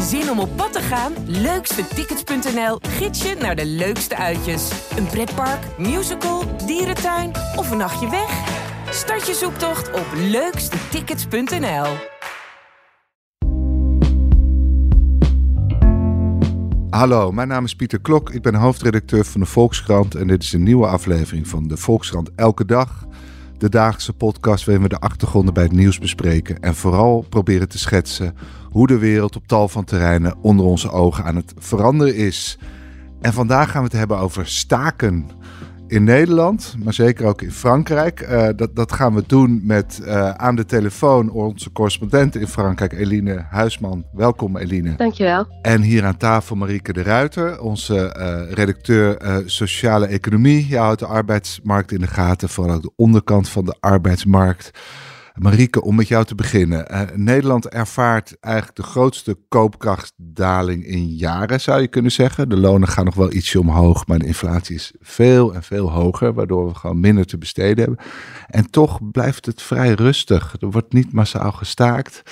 Zin om op pad te gaan? Leukstetickets.nl gids je naar de leukste uitjes. Een pretpark, musical, dierentuin of een nachtje weg? Start je zoektocht op leukstetickets.nl. Hallo, mijn naam is Pieter Klok. Ik ben hoofdredacteur van de Volkskrant en dit is een nieuwe aflevering van de Volkskrant Elke Dag. De dagelijkse podcast waarin we de achtergronden bij het nieuws bespreken en vooral proberen te schetsen hoe de wereld op tal van terreinen onder onze ogen aan het veranderen is. En vandaag gaan we het hebben over staken in Nederland, maar zeker ook in Frankrijk. Uh, dat, dat gaan we doen met uh, aan de telefoon onze correspondent in Frankrijk, Eline Huisman. Welkom Eline. Dankjewel. En hier aan tafel Marieke de Ruiter, onze uh, redacteur Sociale Economie. Jij houdt de arbeidsmarkt in de gaten, vooral ook de onderkant van de arbeidsmarkt. Marieke, om met jou te beginnen. Uh, Nederland ervaart eigenlijk de grootste koopkrachtdaling in jaren, zou je kunnen zeggen. De lonen gaan nog wel ietsje omhoog, maar de inflatie is veel en veel hoger, waardoor we gewoon minder te besteden hebben. En toch blijft het vrij rustig. Er wordt niet massaal gestaakt.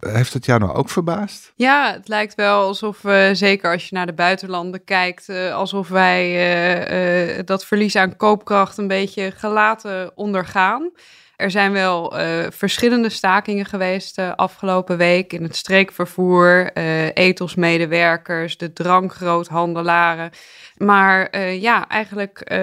Heeft het jou nou ook verbaasd? Ja, het lijkt wel alsof we, zeker als je naar de buitenlanden kijkt, uh, alsof wij uh, uh, dat verlies aan koopkracht een beetje gelaten ondergaan. Er zijn wel uh, verschillende stakingen geweest de uh, afgelopen week in het streekvervoer, uh, etelsmedewerkers, de drankgroothandelaren. Maar ja, eigenlijk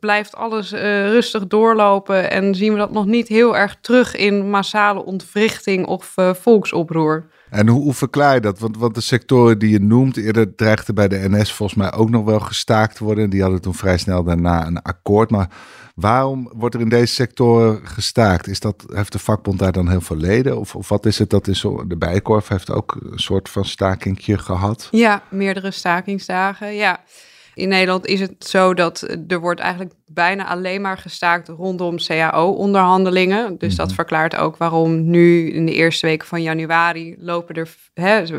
blijft alles rustig doorlopen en zien we dat nog niet heel erg terug in massale ontwrichting of volksoproer. En hoe, hoe, verklaar je dat? Want, want de sectoren die je noemt, eerder dreigden bij de NS volgens mij ook nog wel gestaakt worden. Die hadden toen vrij snel daarna een akkoord. Maar waarom wordt er in deze sectoren gestaakt? Is dat, heeft de vakbond daar dan heel veel leden? Of, of wat is het? Dat is zo, de Bijkorf heeft ook een soort van stakingje gehad. Ja, meerdere stakingsdagen, ja. In Nederland is het zo dat er wordt eigenlijk bijna alleen maar gestaakt rondom CAO-onderhandelingen. Dus dat verklaart ook waarom nu in de eerste weken van januari lopen er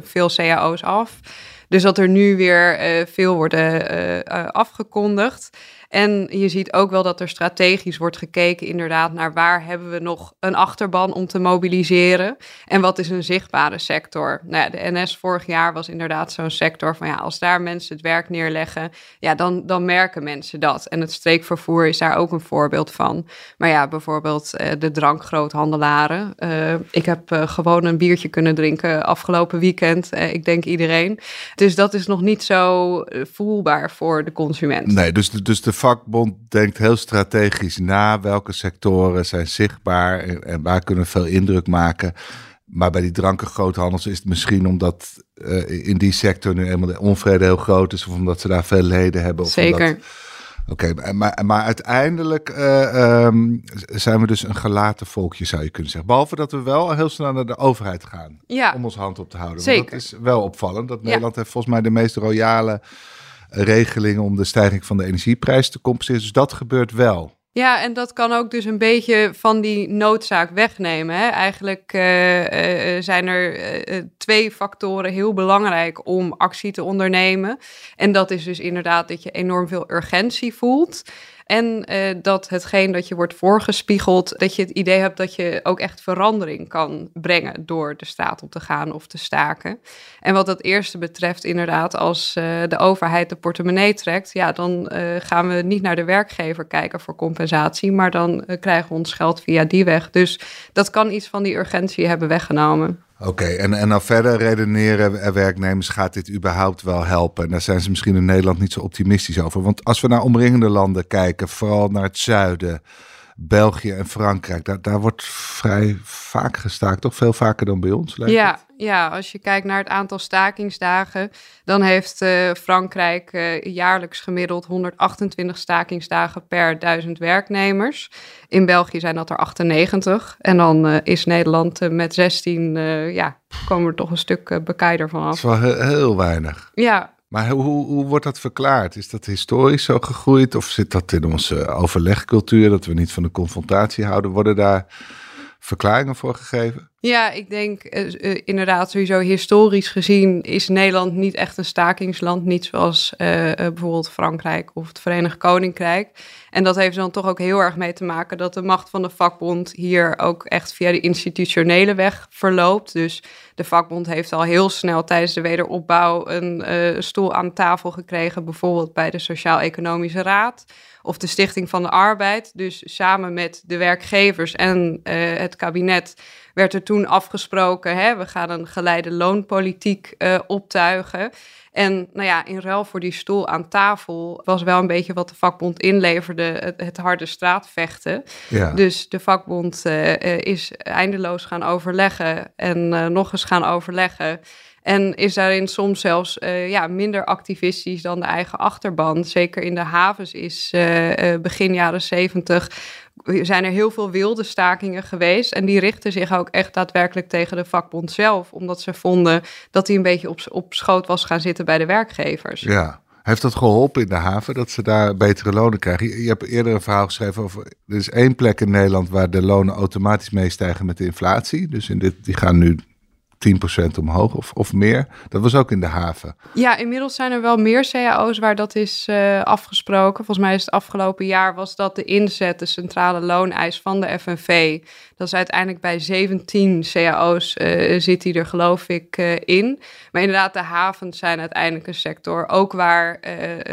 veel CAO's af. Dus dat er nu weer uh, veel worden uh, uh, afgekondigd. En je ziet ook wel dat er strategisch wordt gekeken, inderdaad, naar waar hebben we nog een achterban om te mobiliseren. En wat is een zichtbare sector? Nou ja, de NS vorig jaar was inderdaad zo'n sector van ja, als daar mensen het werk neerleggen, ja, dan, dan merken mensen dat. En het streekvervoer is daar ook een voorbeeld van. Maar ja, bijvoorbeeld uh, de drankgroothandelaren. Uh, ik heb uh, gewoon een biertje kunnen drinken afgelopen weekend. ik denk iedereen. Dus dat is nog niet zo voelbaar voor de consument. Nee, dus, dus de vakbond denkt heel strategisch na welke sectoren zijn zichtbaar en, en waar kunnen we veel indruk maken. Maar bij die drankengroothandels is het misschien omdat uh, in die sector nu eenmaal de onvrede heel groot is, of omdat ze daar veel leden hebben. Of Zeker. Omdat... Oké, okay, maar, maar uiteindelijk uh, um, zijn we dus een gelaten volkje, zou je kunnen zeggen. Behalve dat we wel heel snel naar de overheid gaan ja. om ons hand op te houden. Zeker. Want dat is wel opvallend. Dat Nederland ja. heeft volgens mij de meest royale regelingen om de stijging van de energieprijs te compenseren. Dus dat gebeurt wel. Ja, en dat kan ook dus een beetje van die noodzaak wegnemen. Hè? Eigenlijk uh, uh, zijn er twee factoren heel belangrijk om actie te ondernemen. En dat is dus inderdaad dat je enorm veel urgentie voelt. En uh, dat hetgeen dat je wordt voorgespiegeld, dat je het idee hebt dat je ook echt verandering kan brengen door de staat op te gaan of te staken. En wat dat eerste betreft, inderdaad, als uh, de overheid de portemonnee trekt, ja, dan uh, gaan we niet naar de werkgever kijken voor compensatie, maar dan krijgen we ons geld via die weg. Dus dat kan iets van die urgentie hebben weggenomen. Oké, en, en dan verder redeneren werknemers, gaat dit überhaupt wel helpen? En daar zijn ze misschien in Nederland niet zo optimistisch over. Want als we naar omringende landen kijken, vooral naar het zuiden, België en Frankrijk, daar, daar wordt vrij vaak gestaakt, toch veel vaker dan bij ons? Ja, het? ja, als je kijkt naar het aantal stakingsdagen, dan heeft uh, Frankrijk uh, jaarlijks gemiddeld 128 stakingsdagen per duizend werknemers. In België zijn dat er 98. En dan uh, is Nederland met 16, ja, komen we toch een stuk bekijder van af. Dat is wel heel, heel weinig. Ja, maar hoe, hoe wordt dat verklaard? Is dat historisch zo gegroeid of zit dat in onze overlegcultuur dat we niet van de confrontatie houden? Worden daar verklaringen voor gegeven? Ja, ik denk uh, inderdaad sowieso historisch gezien is Nederland niet echt een stakingsland. Niet zoals uh, bijvoorbeeld Frankrijk of het Verenigd Koninkrijk. En dat heeft dan toch ook heel erg mee te maken dat de macht van de vakbond hier ook echt via de institutionele weg verloopt. Dus de vakbond heeft al heel snel tijdens de wederopbouw een stoel aan tafel gekregen, bijvoorbeeld bij de Sociaal-Economische Raad of de Stichting van de Arbeid. Dus samen met de werkgevers en het kabinet werd er toen afgesproken, hè, we gaan een geleide loonpolitiek uh, optuigen. En nou ja, in ruil voor die stoel aan tafel was wel een beetje wat de vakbond inleverde, het, het harde straatvechten. Ja. Dus de vakbond uh, is eindeloos gaan overleggen en uh, nog eens gaan overleggen. En is daarin soms zelfs uh, ja, minder activistisch dan de eigen achterban. Zeker in de havens is uh, begin jaren zeventig zijn er heel veel wilde stakingen geweest. En die richten zich ook echt daadwerkelijk tegen de vakbond zelf. Omdat ze vonden dat hij een beetje op, op schoot was gaan zitten bij de werkgevers. Ja. Heeft dat geholpen in de haven, dat ze daar betere lonen krijgen? Je, je hebt eerder een verhaal geschreven over... Er is één plek in Nederland waar de lonen automatisch meestijgen met de inflatie. Dus in dit, die gaan nu 10% omhoog of, of meer. Dat was ook in de haven. Ja, inmiddels zijn er wel meer cao's waar dat is uh, afgesproken. Volgens mij is het afgelopen jaar was dat de inzet, de centrale looneis van de FNV. Dat is uiteindelijk bij 17 cao's uh, zit die er geloof ik uh, in. Maar inderdaad, de havens zijn uiteindelijk een sector. Ook waar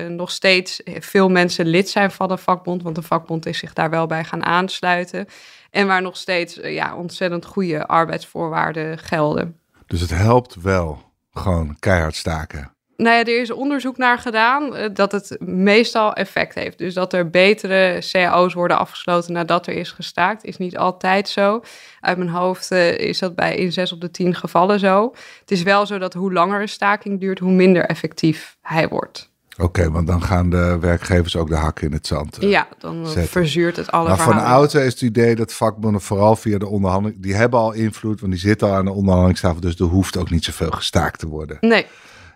nog steeds veel mensen lid zijn van de vakbond. Want de vakbond is zich daar wel bij gaan aansluiten. En waar nog steeds ja, ontzettend goede arbeidsvoorwaarden gelden. Dus het helpt wel gewoon keihard staken. Nou ja, er is onderzoek naar gedaan uh, dat het meestal effect heeft. Dus dat er betere cao's worden afgesloten nadat er is gestaakt, is niet altijd zo. Uit mijn hoofd uh, is dat bij in zes op de tien gevallen zo. Het is wel zo dat hoe langer een staking duurt, hoe minder effectief hij wordt. Oké, okay, want dan gaan de werkgevers ook de hakken in het zand. Uh, ja, dan zetten. verzuurt het alle. Maar van oudsher is het idee dat vakbonden vooral via de onderhandeling, die hebben al invloed, want die zitten al aan de onderhandelingstafel, dus er hoeft ook niet zoveel gestaakt te worden. Nee.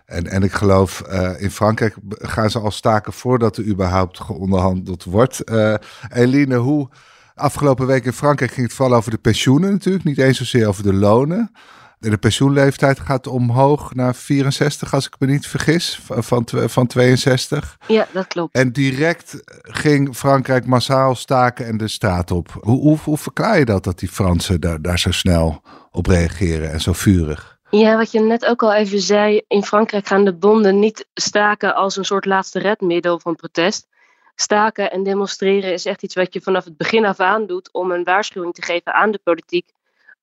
En, en ik geloof, uh, in Frankrijk gaan ze al staken voordat er überhaupt geonderhandeld wordt. Uh, Eline, hoe afgelopen week in Frankrijk ging het vooral over de pensioenen natuurlijk, niet eens zozeer over de lonen. De pensioenleeftijd gaat omhoog naar 64, als ik me niet vergis, van, van 62. Ja, dat klopt. En direct ging Frankrijk massaal staken en de straat op. Hoe, hoe, hoe verklaar je dat, dat die Fransen daar, daar zo snel op reageren en zo vurig? Ja, wat je net ook al even zei, in Frankrijk gaan de bonden niet staken als een soort laatste redmiddel van protest. Staken en demonstreren is echt iets wat je vanaf het begin af aan doet om een waarschuwing te geven aan de politiek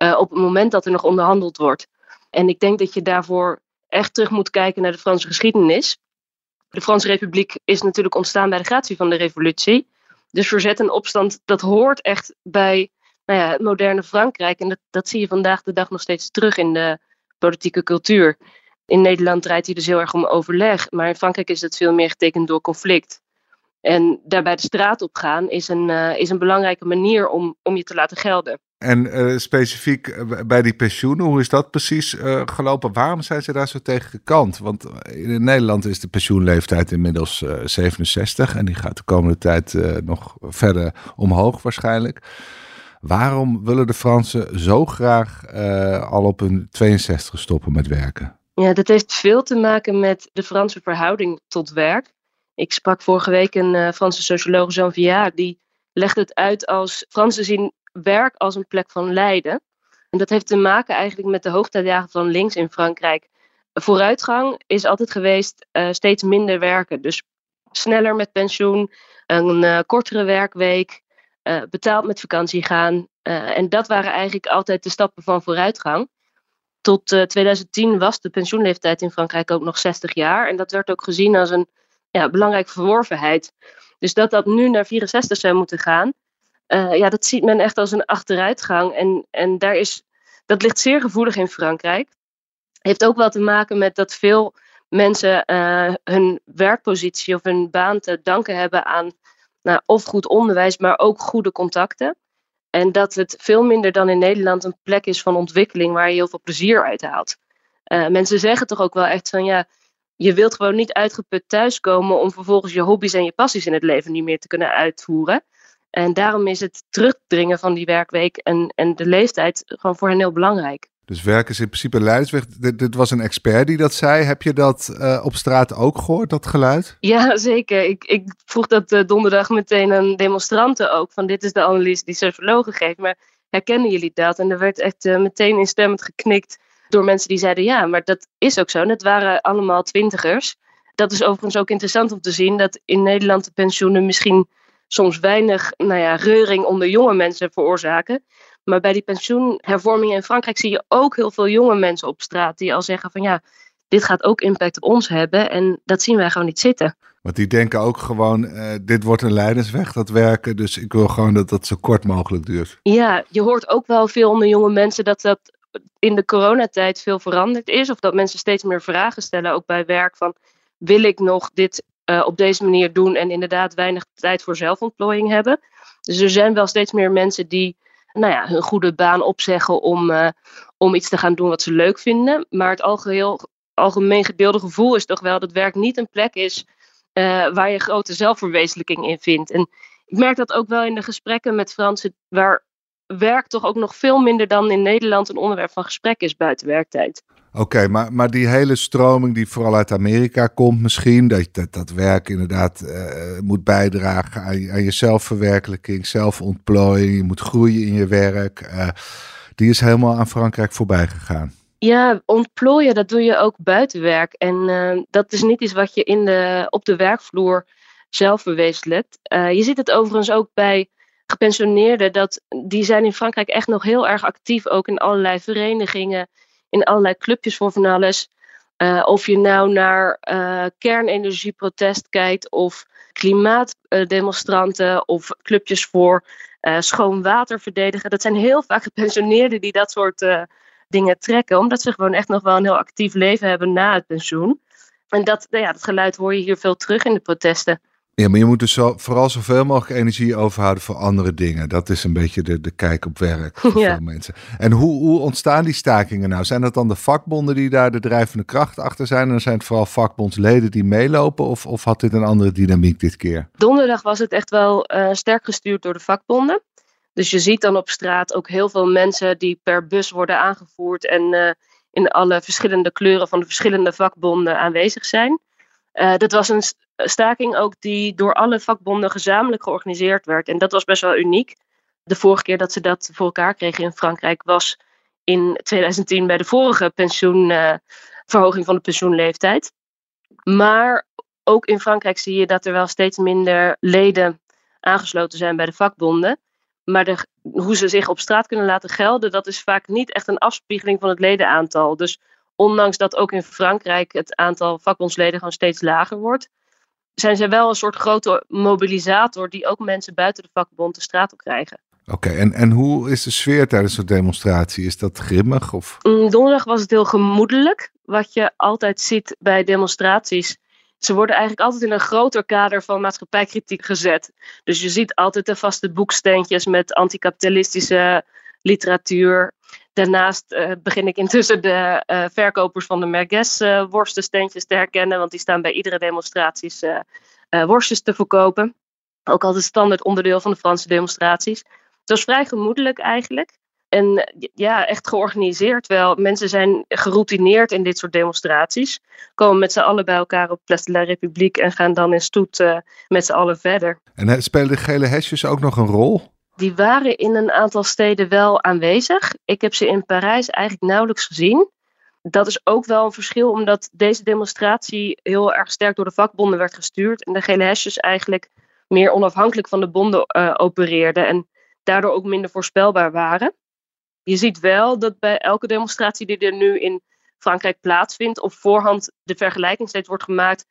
uh, op het moment dat er nog onderhandeld wordt. En ik denk dat je daarvoor echt terug moet kijken naar de Franse geschiedenis. De Franse Republiek is natuurlijk ontstaan bij de gratie van de revolutie. Dus verzet en opstand, dat hoort echt bij nou ja, het moderne Frankrijk. En dat, dat zie je vandaag de dag nog steeds terug in de politieke cultuur. In Nederland draait hij dus heel erg om overleg. Maar in Frankrijk is het veel meer getekend door conflict. En daarbij de straat op gaan is een, uh, is een belangrijke manier om, om je te laten gelden. En uh, specifiek eh, bij die pensioenen, hoe is dat precies uh, gelopen? Waarom zijn ze daar zo tegen gekant? Want in Nederland is de pensioenleeftijd inmiddels 67 en die gaat de komende tijd nog verder omhoog waarschijnlijk. Waarom willen de Fransen zo graag al op hun 62 stoppen met werken? Ja, dat heeft veel te maken met de Franse verhouding tot werk. Ik sprak vorige week een Franse socioloog, Jean Viard, die legde het uit als Fransen zien werk als een plek van lijden. En dat heeft te maken eigenlijk met de hoogtijdagen van links in Frankrijk. Vooruitgang is altijd geweest uh, steeds minder werken. Dus sneller met pensioen, een uh, kortere werkweek, uh, betaald met vakantie gaan. en dat waren eigenlijk altijd de stappen van vooruitgang. Tot 2010 was de pensioenleeftijd in Frankrijk ook nog 60 jaar. En dat werd ook gezien als een ja, belangrijke verworvenheid. Dus dat dat nu naar 64 zou moeten gaan, uh, ja, dat ziet men echt als een achteruitgang. En, en daar is, dat ligt zeer gevoelig in Frankrijk. Heeft ook wel te maken met dat veel mensen uh, hun werkpositie of hun baan te danken hebben aan nou, of goed onderwijs, maar ook goede contacten. En dat het veel minder dan in Nederland een plek is van ontwikkeling waar je heel veel plezier uit haalt. Uh, mensen zeggen toch ook wel echt van ja, je wilt gewoon niet uitgeput thuiskomen om vervolgens je hobby's en je passies in het leven niet meer te kunnen uitvoeren. En daarom is het terugdringen van die werkweek en, en de leeftijd gewoon voor hen heel belangrijk. Dus werk is in principe leidersweg. Dit, dit, was een expert die dat zei. Heb je dat uh, op straat ook gehoord, dat geluid? Ja, zeker. Ik, ik vroeg dat uh, donderdag meteen aan demonstranten ook. Van dit is de analyse die sociologen geven. Maar herkennen jullie dat? En er werd echt uh, meteen instemmend geknikt door mensen die zeiden ja, maar dat is ook zo. En het waren allemaal twintigers. Dat is overigens ook interessant om te zien dat in Nederland de pensioenen misschien soms weinig nou ja, reuring onder jonge mensen veroorzaken. Maar bij die pensioenhervormingen in Frankrijk zie je ook heel veel jonge mensen op straat die al zeggen van ja, dit gaat ook impact op ons hebben en dat zien wij gewoon niet zitten. Want die denken ook gewoon, uh, dit wordt een leidensweg, dat werken. Dus ik wil gewoon dat dat zo kort mogelijk duurt. Ja, je hoort ook wel veel onder jonge mensen dat dat in de coronatijd veel veranderd is. Of dat mensen steeds meer vragen stellen, ook bij werk. Van, wil ik nog dit uh, op deze manier doen en inderdaad weinig tijd voor zelfontplooiing hebben? Dus er zijn wel steeds meer mensen die nou ja, hun goede baan opzeggen om, uh, om iets te gaan doen wat ze leuk vinden. Maar het algeheel, algemeen gedeelde gevoel is toch wel dat werk niet een plek is uh, waar je grote zelfverwezenlijking in vindt. En ik merk dat ook wel in de gesprekken met Fransen, waar werk toch ook nog veel minder dan in Nederland een onderwerp van gesprek is buiten werktijd. Oké, maar, maar die hele stroming die vooral uit Amerika komt misschien, dat dat, dat werk inderdaad uh, moet bijdragen aan, aan je zelfverwerkelijking, zelfontplooiing, je moet groeien in je werk, uh, die is helemaal aan Frankrijk voorbij gegaan. Ja, ontplooien, dat doe je ook buiten werk. En uh, dat is niet iets wat je in de, op de werkvloer zelf verwezenlijkt. je ziet het overigens ook bij gepensioneerden, dat, die zijn in Frankrijk echt nog heel erg actief, ook in allerlei verenigingen, in allerlei clubjes voor van alles. Uh, of je nou naar uh, kernenergieprotest kijkt, of klimaatdemonstranten, of clubjes voor uh, schoon water verdedigen. Dat zijn heel vaak gepensioneerden die dat soort dingen trekken, omdat ze gewoon echt nog wel een heel actief leven hebben na het pensioen. En dat, nou ja, dat geluid hoor je hier veel terug in de protesten. Ja, maar je moet dus zo, vooral zoveel mogelijk energie overhouden voor andere dingen. Dat is een beetje de, de kijk op werk voor ja. veel mensen. En hoe, hoe ontstaan die stakingen nou? Zijn dat dan de vakbonden die daar de drijvende kracht achter zijn? En zijn het vooral vakbondsleden die meelopen? Of, of had dit een andere dynamiek dit keer? Donderdag was het echt wel uh, sterk gestuurd door de vakbonden. Dus je ziet dan op straat ook heel veel mensen die per bus worden aangevoerd en uh, in alle verschillende kleuren van de verschillende vakbonden aanwezig zijn. Uh, dat was een staking ook die door alle vakbonden gezamenlijk georganiseerd werd. En dat was best wel uniek. De vorige keer dat ze dat voor elkaar kregen in Frankrijk was in 2010 bij de vorige pensioenverhoging uh, van de pensioenleeftijd. Maar ook in Frankrijk zie je dat er wel steeds minder leden aangesloten zijn bij de vakbonden. Maar de, hoe ze zich op straat kunnen laten gelden, dat is vaak niet echt een afspiegeling van het ledenaantal. Dus ondanks dat ook in Frankrijk het aantal vakbondsleden gewoon steeds lager wordt, zijn zij wel een soort grote mobilisator die ook mensen buiten de vakbond de straat op krijgen. Oké, okay, en, en hoe is de sfeer tijdens zo'n demonstratie? Is dat grimmig? Of? Mm, donderdag was het heel gemoedelijk. Wat je altijd ziet bij demonstraties. Ze worden eigenlijk altijd in een groter kader van maatschappijkritiek gezet. Dus je ziet altijd de vaste boeksteentjes met anticapitalistische literatuur. Daarnaast uh, begin ik intussen de uh, verkopers van de Merguez uh, worstensteentjes te herkennen, want die staan bij iedere demonstraties worstjes te verkopen. Ook altijd standaard onderdeel van de Franse demonstraties. Het was vrij gemoedelijk eigenlijk. En ja, echt georganiseerd wel. Mensen zijn geroutineerd in dit soort demonstraties. Komen met z'n allen bij elkaar op Place de la République en gaan dan in stoet met z'n allen verder. En spelen de gele hesjes ook nog een rol? Die waren in een aantal steden wel aanwezig. Ik heb ze in Parijs eigenlijk nauwelijks gezien. Dat is ook wel een verschil, omdat deze demonstratie heel erg sterk door de vakbonden werd gestuurd. En de gele hesjes eigenlijk meer onafhankelijk van de bonden uh, opereerden. En daardoor ook minder voorspelbaar waren. Je ziet wel dat bij elke demonstratie die er nu in Frankrijk plaatsvindt, op voorhand de vergelijking steeds wordt gemaakt.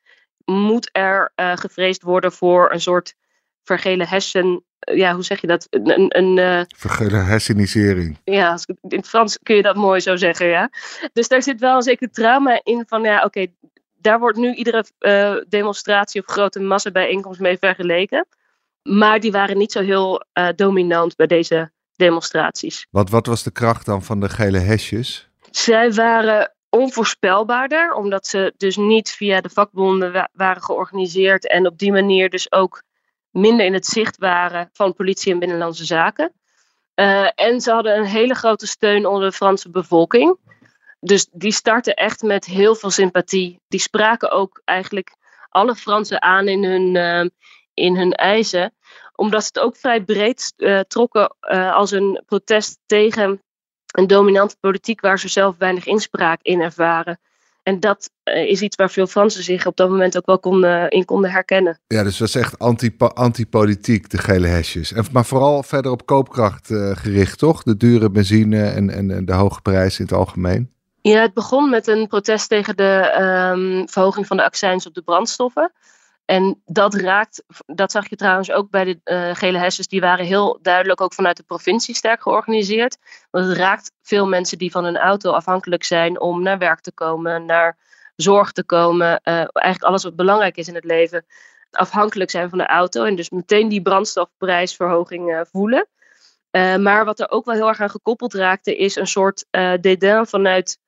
Moet er uh, gevreesd worden voor een soort vergele hessen ja, hoe zeg je dat? Een, een, Vergele hersenisering. Ja, in het Frans kun je dat mooi zo zeggen, ja. Dus daar zit wel een zeker trauma in van, ja, oké, daar wordt nu iedere uh, demonstratie of grote massabijeenkomst mee vergeleken. Maar die waren niet zo heel uh, dominant bij deze demonstraties. Wat, wat was de kracht dan van de gele hesjes? Zij waren onvoorspelbaarder, omdat ze dus niet via de vakbonden wa waren georganiseerd en op die manier dus ook minder in het zicht waren van politie en binnenlandse zaken. Uh, en ze hadden een hele grote steun onder de Franse bevolking. Dus die startten echt met heel veel sympathie. Die spraken ook eigenlijk alle Fransen aan in hun, uh, in hun eisen. Omdat ze het ook vrij breed uh, trokken als een protest tegen een dominante politiek waar ze zelf weinig inspraak in ervaren. En dat uh, is iets waar veel Fransen zich op dat moment ook wel konden, in konden herkennen. Ja, dus dat is echt anti-politiek, de gele hesjes. En, maar vooral verder op koopkracht uh, gericht, toch? De dure benzine en, en, en de hoge prijzen in het algemeen. Ja, het begon met een protest tegen de um, verhoging van de accijns op de brandstoffen. En dat raakt, dat zag je trouwens ook bij de uh, gele hesjes, die waren heel duidelijk ook vanuit de provincie sterk georganiseerd. Want het raakt veel mensen die van een auto afhankelijk zijn om naar werk te komen, naar zorg te komen. Uh, eigenlijk alles wat belangrijk is in het leven, afhankelijk zijn van de auto. En dus meteen die brandstofprijsverhoging uh, voelen. maar wat er ook wel heel erg aan gekoppeld raakte, is een soort dédain vanuit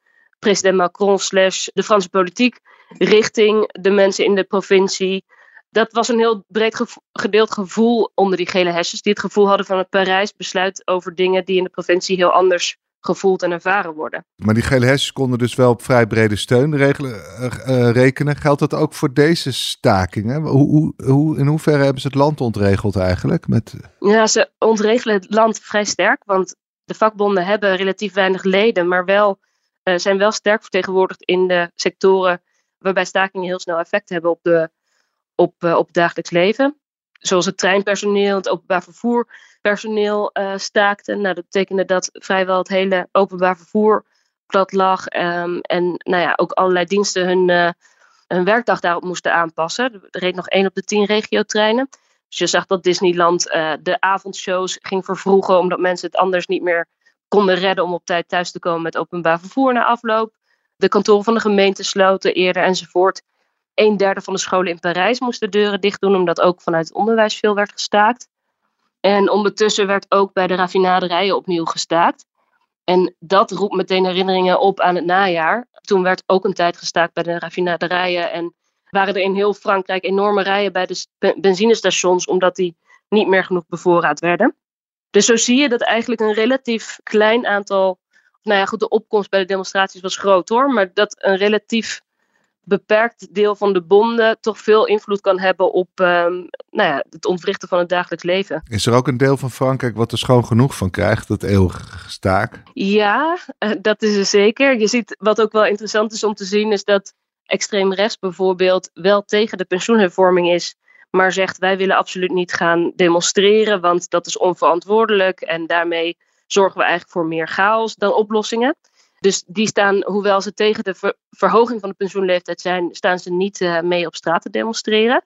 president Macron slash de Franse politiek richting de mensen in de provincie. Dat was een heel breed gedeeld gevoel onder die gele hesjes, die het gevoel hadden van het Parijs besluit over dingen die in de provincie heel anders gevoeld en ervaren worden. Maar die gele hesjes konden dus wel op vrij brede steun regelen, uh, rekenen. Geldt dat ook voor deze stakingen? Hoe, hoe, hoe, in hoeverre hebben ze het land ontregeld eigenlijk? Met... Ja, ze ontregelen het land vrij sterk, want de vakbonden hebben relatief weinig leden, maar wel, uh, zijn wel sterk vertegenwoordigd in de sectoren waarbij stakingen heel snel effect hebben op, de, op, uh, op het dagelijks leven. Zoals het treinpersoneel, het openbaar vervoerpersoneel uh, staakte. Nou, dat betekende dat vrijwel het hele openbaar vervoer plat lag. Um, en nou ja, ook allerlei diensten hun, hun werkdag daarop moesten aanpassen. Er reed nog één op de tien regiotreinen. Dus je zag dat Disneyland de avondshows ging vervroegen, omdat mensen het anders niet meer konden redden om op tijd thuis te komen met openbaar vervoer na afloop. De kantoren van de gemeente sloten eerder enzovoort. Een derde van de scholen in Parijs moesten de deuren dicht doen, omdat ook vanuit het onderwijs veel werd gestaakt. En ondertussen werd ook bij de raffinaderijen opnieuw gestaakt. En dat roept meteen herinneringen op aan het najaar. Toen werd ook een tijd gestaakt bij de raffinaderijen. En waren er in heel Frankrijk enorme rijen bij de benzinestations, omdat die niet meer genoeg bevoorraad werden. Dus zo zie je dat eigenlijk een relatief klein aantal nou ja, goed, de opkomst bij de demonstraties was groot hoor. Maar dat een relatief beperkt deel van de bonden toch veel invloed kan hebben op um, nou ja, het ontwrichten van het dagelijks leven. Is er ook een deel van Frankrijk wat er schoon genoeg van krijgt, dat eeuwige staak? Ja, uh, dat is er zeker. Je ziet wat ook wel interessant is om te zien, is dat extreem rechts bijvoorbeeld wel tegen de pensioenhervorming is. Maar zegt wij willen absoluut niet gaan demonstreren, want dat is onverantwoordelijk en daarmee zorgen we eigenlijk voor meer chaos dan oplossingen. Dus die staan, hoewel ze tegen de verhoging van de pensioenleeftijd zijn, staan ze niet uh, mee op straat te demonstreren.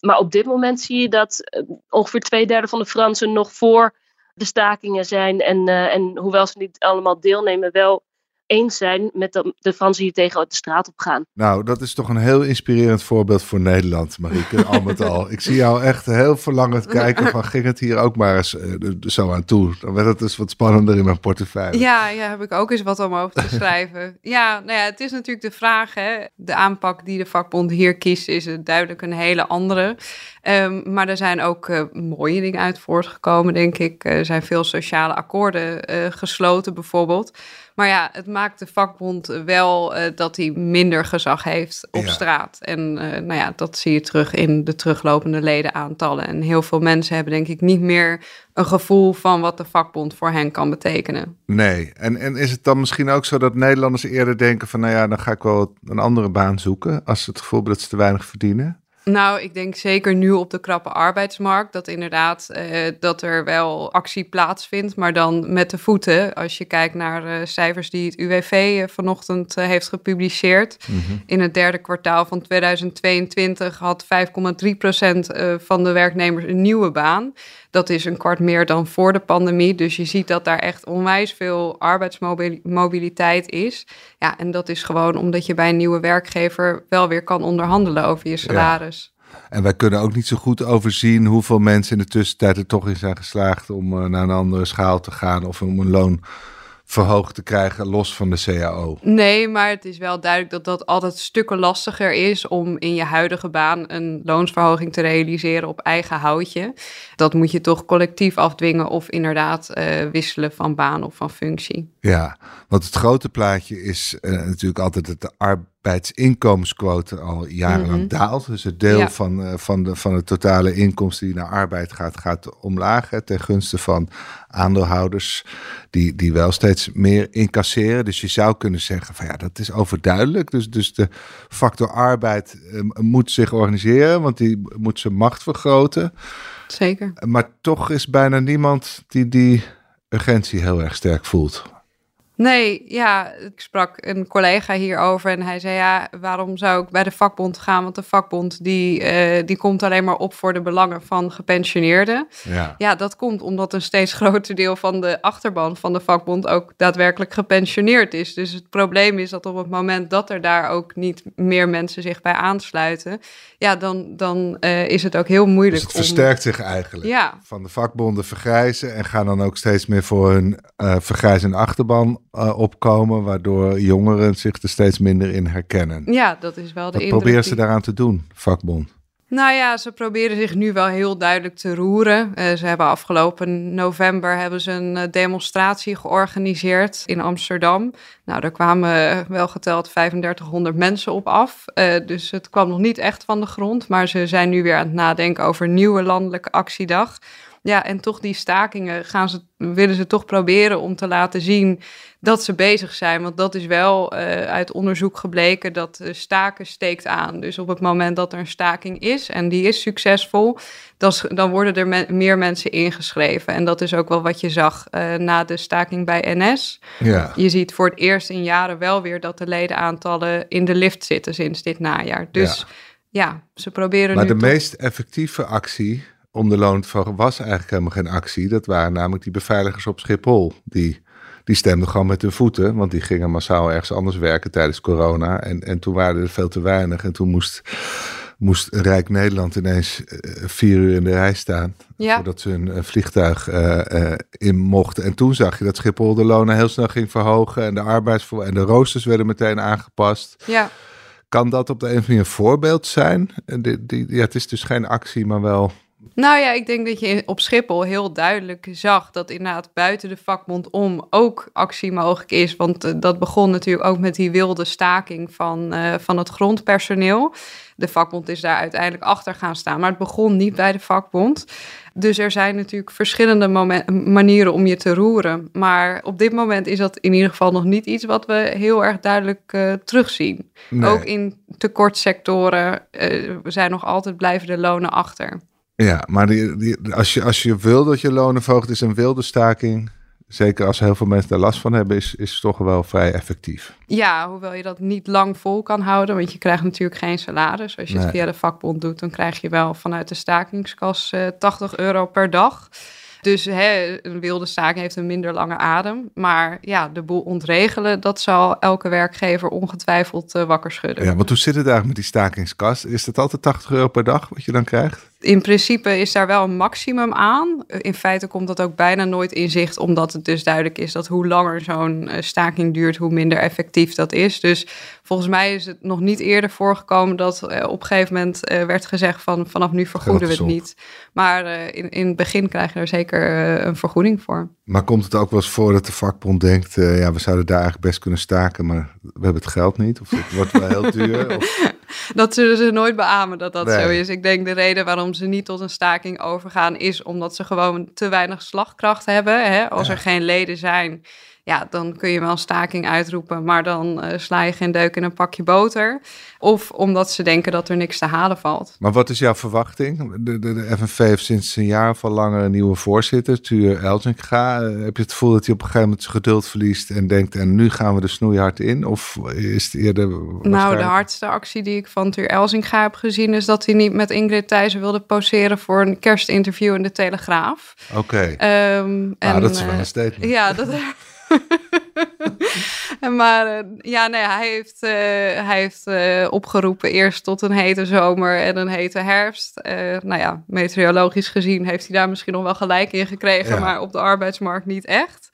Maar op dit moment zie je dat uh, ongeveer twee derde van de Fransen nog voor de stakingen zijn. En, uh, en hoewel ze niet allemaal deelnemen, wel eens zijn met de, de Fransen die tegen de straat op gaan. Nou, dat is toch een heel inspirerend voorbeeld voor Nederland, Marieke, al met al. Ik zie jou echt heel verlangend kijken van, ging het hier ook maar eens uh, zo aan toe? Dan werd het dus wat spannender in mijn portefeuille. Ja, ja heb ik ook eens wat om over te schrijven. ja, nou ja, het is natuurlijk de vraag, hè. De aanpak die de vakbond hier kiest, is duidelijk een hele andere. Um, maar er zijn ook uh, mooie dingen uit voortgekomen, denk ik. Er zijn veel sociale akkoorden uh, gesloten, bijvoorbeeld. Maar ja, het maakt de vakbond wel uh, dat hij minder gezag heeft op ja. straat. En nou ja, dat zie je terug in de teruglopende ledenaantallen. En heel veel mensen hebben, denk ik, niet meer een gevoel van wat de vakbond voor hen kan betekenen. Nee, en, en is het dan misschien ook zo dat Nederlanders eerder denken van... nou ja, dan ga ik wel een andere baan zoeken... als ze het gevoel hebben dat ze te weinig verdienen? Nou, ik denk zeker nu op de krappe arbeidsmarkt dat inderdaad uh, dat er wel actie plaatsvindt, maar dan met de voeten. Als je kijkt naar uh, cijfers die het UWV uh, vanochtend heeft gepubliceerd. Mm -hmm. In het derde kwartaal van 2022 had 5,3% van de werknemers een nieuwe baan. Dat is een kwart meer dan voor de pandemie. Dus je ziet dat daar echt onwijs veel arbeidsmobiliteit is. Ja, en dat is gewoon omdat je bij een nieuwe werkgever wel weer kan onderhandelen over je salaris. Ja. En wij kunnen ook niet zo goed overzien hoeveel mensen in de tussentijd er toch in zijn geslaagd om uh, naar een andere schaal te gaan of om een loon verhoogd te krijgen, los van de CAO. Nee, maar het is wel duidelijk dat dat altijd stukken lastiger is om in je huidige baan een loonsverhoging te realiseren op eigen houtje. Dat moet je toch collectief afdwingen of inderdaad uh, wisselen van baan of van functie. Ja, want het grote plaatje is uh, natuurlijk altijd dat de arbeidsinkomensquote al jarenlang mm daalt. Dus het deel ja. van, uh, van, de, van de totale inkomsten die naar arbeid gaat, gaat omlaag. Hè, ten gunste van aandeelhouders die, die wel steeds meer incasseren. Dus je zou kunnen zeggen van ja, dat is overduidelijk. Dus, dus de factor arbeid uh, moet zich organiseren, want die moet zijn macht vergroten. Zeker. Maar toch is bijna niemand die die urgentie heel erg sterk voelt. Nee, ja, ik sprak een collega hierover en hij zei ja, waarom zou ik bij de vakbond gaan? Want de vakbond die, uh, die komt alleen maar op voor de belangen van gepensioneerden. Ja. ja, dat komt omdat een steeds groter deel van de achterban van de vakbond ook daadwerkelijk gepensioneerd is. Dus het probleem is dat op het moment dat er daar ook niet meer mensen zich bij aansluiten, ja, dan, dan uh, is het ook heel moeilijk. Dus het versterkt zich eigenlijk. Ja. Van de vakbonden vergrijzen en gaan dan ook steeds meer voor hun uh, vergrijzende achterban uh, opkomen, waardoor jongeren zich er steeds minder in herkennen. Ja, dat is wel de Wat indruk. proberen ze die- daaraan te doen, vakbond? Nou ja, ze proberen zich nu wel heel duidelijk te roeren. Eh, ze hebben afgelopen november hebben ze een eh, demonstratie georganiseerd in Amsterdam. Nou, daar kwamen eh, wel geteld 3500 mensen op af. Eh, dus het kwam nog niet echt van de grond. Maar ze zijn nu weer aan het nadenken over een nieuwe landelijke actiedag. Ja, en toch die stakingen gaan ze, willen ze toch proberen om te laten zien dat ze bezig zijn. Want dat is wel uh, uit onderzoek gebleken dat staken steekt aan. Dus op het moment dat er een staking is en die is succesvol, dan, dan worden er me meer mensen ingeschreven. En dat is ook wel wat je zag uh, na de staking bij NS. Ja. Je ziet voor het eerst in jaren wel weer dat de ledenaantallen in de lift zitten sinds dit najaar. Dus ja, ja ze proberen maar nu de meest effectieve actie om de loon te verhogen was eigenlijk helemaal geen actie. Dat waren namelijk die beveiligers op Schiphol. Die, die stemden gewoon met hun voeten, want die gingen massaal ergens anders werken tijdens corona. En, en toen waren er veel te weinig. En toen moest, moest Rijk Nederland ineens uh, vier uur in de rij staan. Ja. Voordat ze een, vliegtuig uh, uh, in mochten. En toen zag je dat Schiphol de lonen heel snel ging verhogen. En de arbeidsvoor en de roosters werden meteen aangepast. Ja. Kan dat op de een of andere manier een voorbeeld zijn? Die, ja, het is dus geen actie, maar wel nou ja, ik denk dat je op Schiphol heel duidelijk zag dat inderdaad buiten de vakbond om ook actie mogelijk is. Want uh, dat begon natuurlijk ook met die wilde staking van, uh, van het grondpersoneel. De vakbond is daar uiteindelijk achter gaan staan, maar het begon niet bij de vakbond. Dus er zijn natuurlijk verschillende manieren om je te roeren. Maar op dit moment is dat in ieder geval nog niet iets wat we heel erg duidelijk uh, terugzien. Nee. Ook in tekortsectoren zijn nog altijd blijven de lonen achter. Ja, maar die, die, als, je, als je wil dat je lonen verhoogt, is een wilde staking. Zeker als heel veel mensen daar last van hebben, is, is toch wel vrij effectief. Ja, hoewel je dat niet lang vol kan houden, want je krijgt natuurlijk geen salaris. Als je nee. het via de vakbond doet, dan krijg je wel vanuit de stakingskas uh, 80 euro per dag. Dus hè, een wilde staking heeft een minder lange adem. Maar ja, de boel ontregelen, dat zal elke werkgever ongetwijfeld uh, wakker schudden. Ja, want hoe zit het eigenlijk met die stakingskas? Is dat altijd 80 euro per dag wat je dan krijgt? In principe is daar wel een maximum aan. In feite komt dat ook bijna nooit in zicht, omdat het dus duidelijk is dat hoe langer zo'n uh, staking duurt, hoe minder effectief dat is. Dus volgens mij is het nog niet eerder voorgekomen dat uh, op een gegeven moment uh, werd gezegd van vanaf nu vergoeden we het niet. Maar in, in het begin krijg je er zeker een vergoeding voor. Maar komt het ook wel eens voor dat de vakbond denkt, ja we zouden daar eigenlijk best kunnen staken, maar we hebben het geld niet? Of het wordt wel heel duur? Of... Dat zullen ze nooit beamen dat dat nee. zo is. Ik denk de reden waarom ze niet tot een staking overgaan is omdat ze gewoon te weinig slagkracht hebben. Hè? Als ja. er geen leden zijn, ja, dan kun je wel een staking uitroepen, maar dan uh, sla je geen deuk in een pakje boter. Of omdat ze denken dat er niks te halen valt. Maar wat is jouw verwachting? De, de, de FNV heeft sinds een jaar of al langer een nieuwe voorzitter, Tuur Elzinga. Uh, heb je het gevoel dat hij op een gegeven moment zijn geduld verliest en denkt, en nu gaan we de snoeihard in? Of is het eerder... Nou, de hardste actie die ik van Tuur Elzinga heb gezien is dat hij niet met Ingrid Thijssen wilde poseren voor een kerstinterview in de Telegraaf. Oké. Okay. Um, nou, dat is wel een statement. Ja, dat... maar uh, ja, nee, hij heeft, uh, hij heeft uh, opgeroepen eerst tot een hete zomer en een hete herfst. nou ja, meteorologisch gezien heeft hij daar misschien nog wel gelijk in gekregen, ja. maar op de arbeidsmarkt niet echt.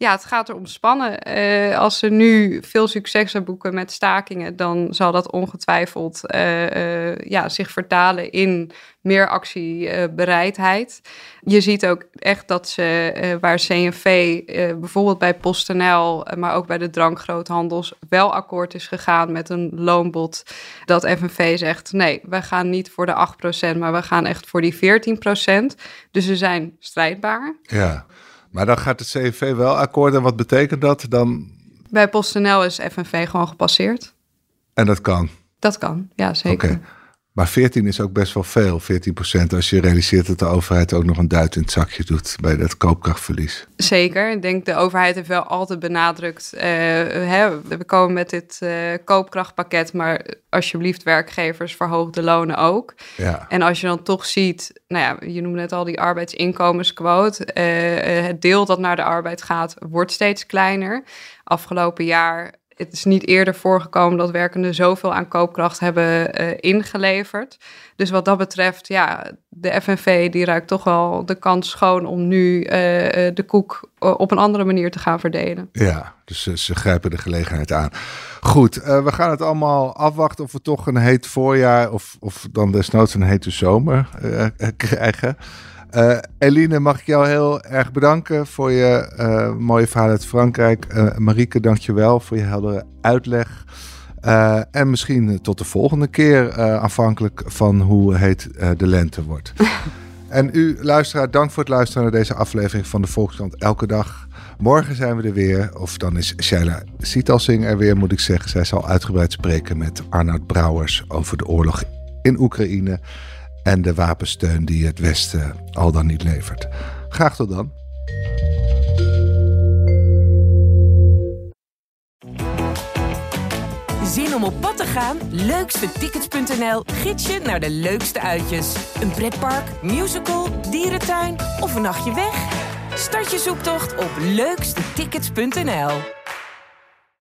Ja, het gaat erom spannen. Uh, als ze nu veel succes boeken met stakingen, dan zal dat ongetwijfeld uh, ja, zich vertalen in meer actiebereidheid. Je ziet ook echt dat ze, waar CNV bijvoorbeeld bij PostNL, maar ook bij de drankgroothandels, wel akkoord is gegaan met een loonbod. Dat FNV zegt: nee, we gaan niet voor de 8%, maar we gaan echt voor die 14%. Dus ze zijn strijdbaar. Ja. Maar dan gaat het CNV wel akkoord. En wat betekent dat dan? Bij PostNL is FNV gewoon gepasseerd. En dat kan? Dat kan, ja zeker. Oké. Maar 14 is ook best wel veel, 14 procent, als je realiseert dat de overheid ook nog een duit in het zakje doet bij dat koopkrachtverlies. Zeker. Ik denk de overheid heeft wel altijd benadrukt, uh, hè, we komen met dit uh, koopkrachtpakket, maar alsjeblieft werkgevers verhoog de lonen ook. Ja. En als je dan toch ziet, nou ja, je noemde net al die arbeidsinkomensquote, uh, het deel dat naar de arbeid gaat, wordt steeds kleiner. Afgelopen jaar het is niet eerder voorgekomen dat werkenden zoveel aan koopkracht hebben uh, ingeleverd. Dus wat dat betreft, ja, de FNV die ruikt toch wel de kans schoon om nu uh, de koek op een andere manier te gaan verdelen. Ja, dus ze grijpen de gelegenheid aan. Goed, we gaan het allemaal afwachten of we toch een heet voorjaar of, of dan desnoods een hete zomer krijgen. Uh, Eline, mag ik jou heel erg bedanken voor je uh, mooie verhaal uit Frankrijk. Uh, Marieke, dank je wel voor je heldere uitleg. en misschien tot de volgende keer, afhankelijk van hoe heet de lente wordt. en u, luisteraar, dank voor het luisteren naar deze aflevering van de Volkskrant Elke Dag. Morgen zijn we er weer, of dan is Shaila Sietalsing er weer, moet ik zeggen. Zij zal uitgebreid spreken met Arnoud Brouwers over de oorlog in Oekraïne en de wapensteun die het Westen al dan niet levert. Graag tot dan. Zin om op pad te gaan? Leukstetickets.nl gids je naar de leukste uitjes. Een pretpark, musical, dierentuin of een nachtje weg? Start je zoektocht op leukstetickets.nl.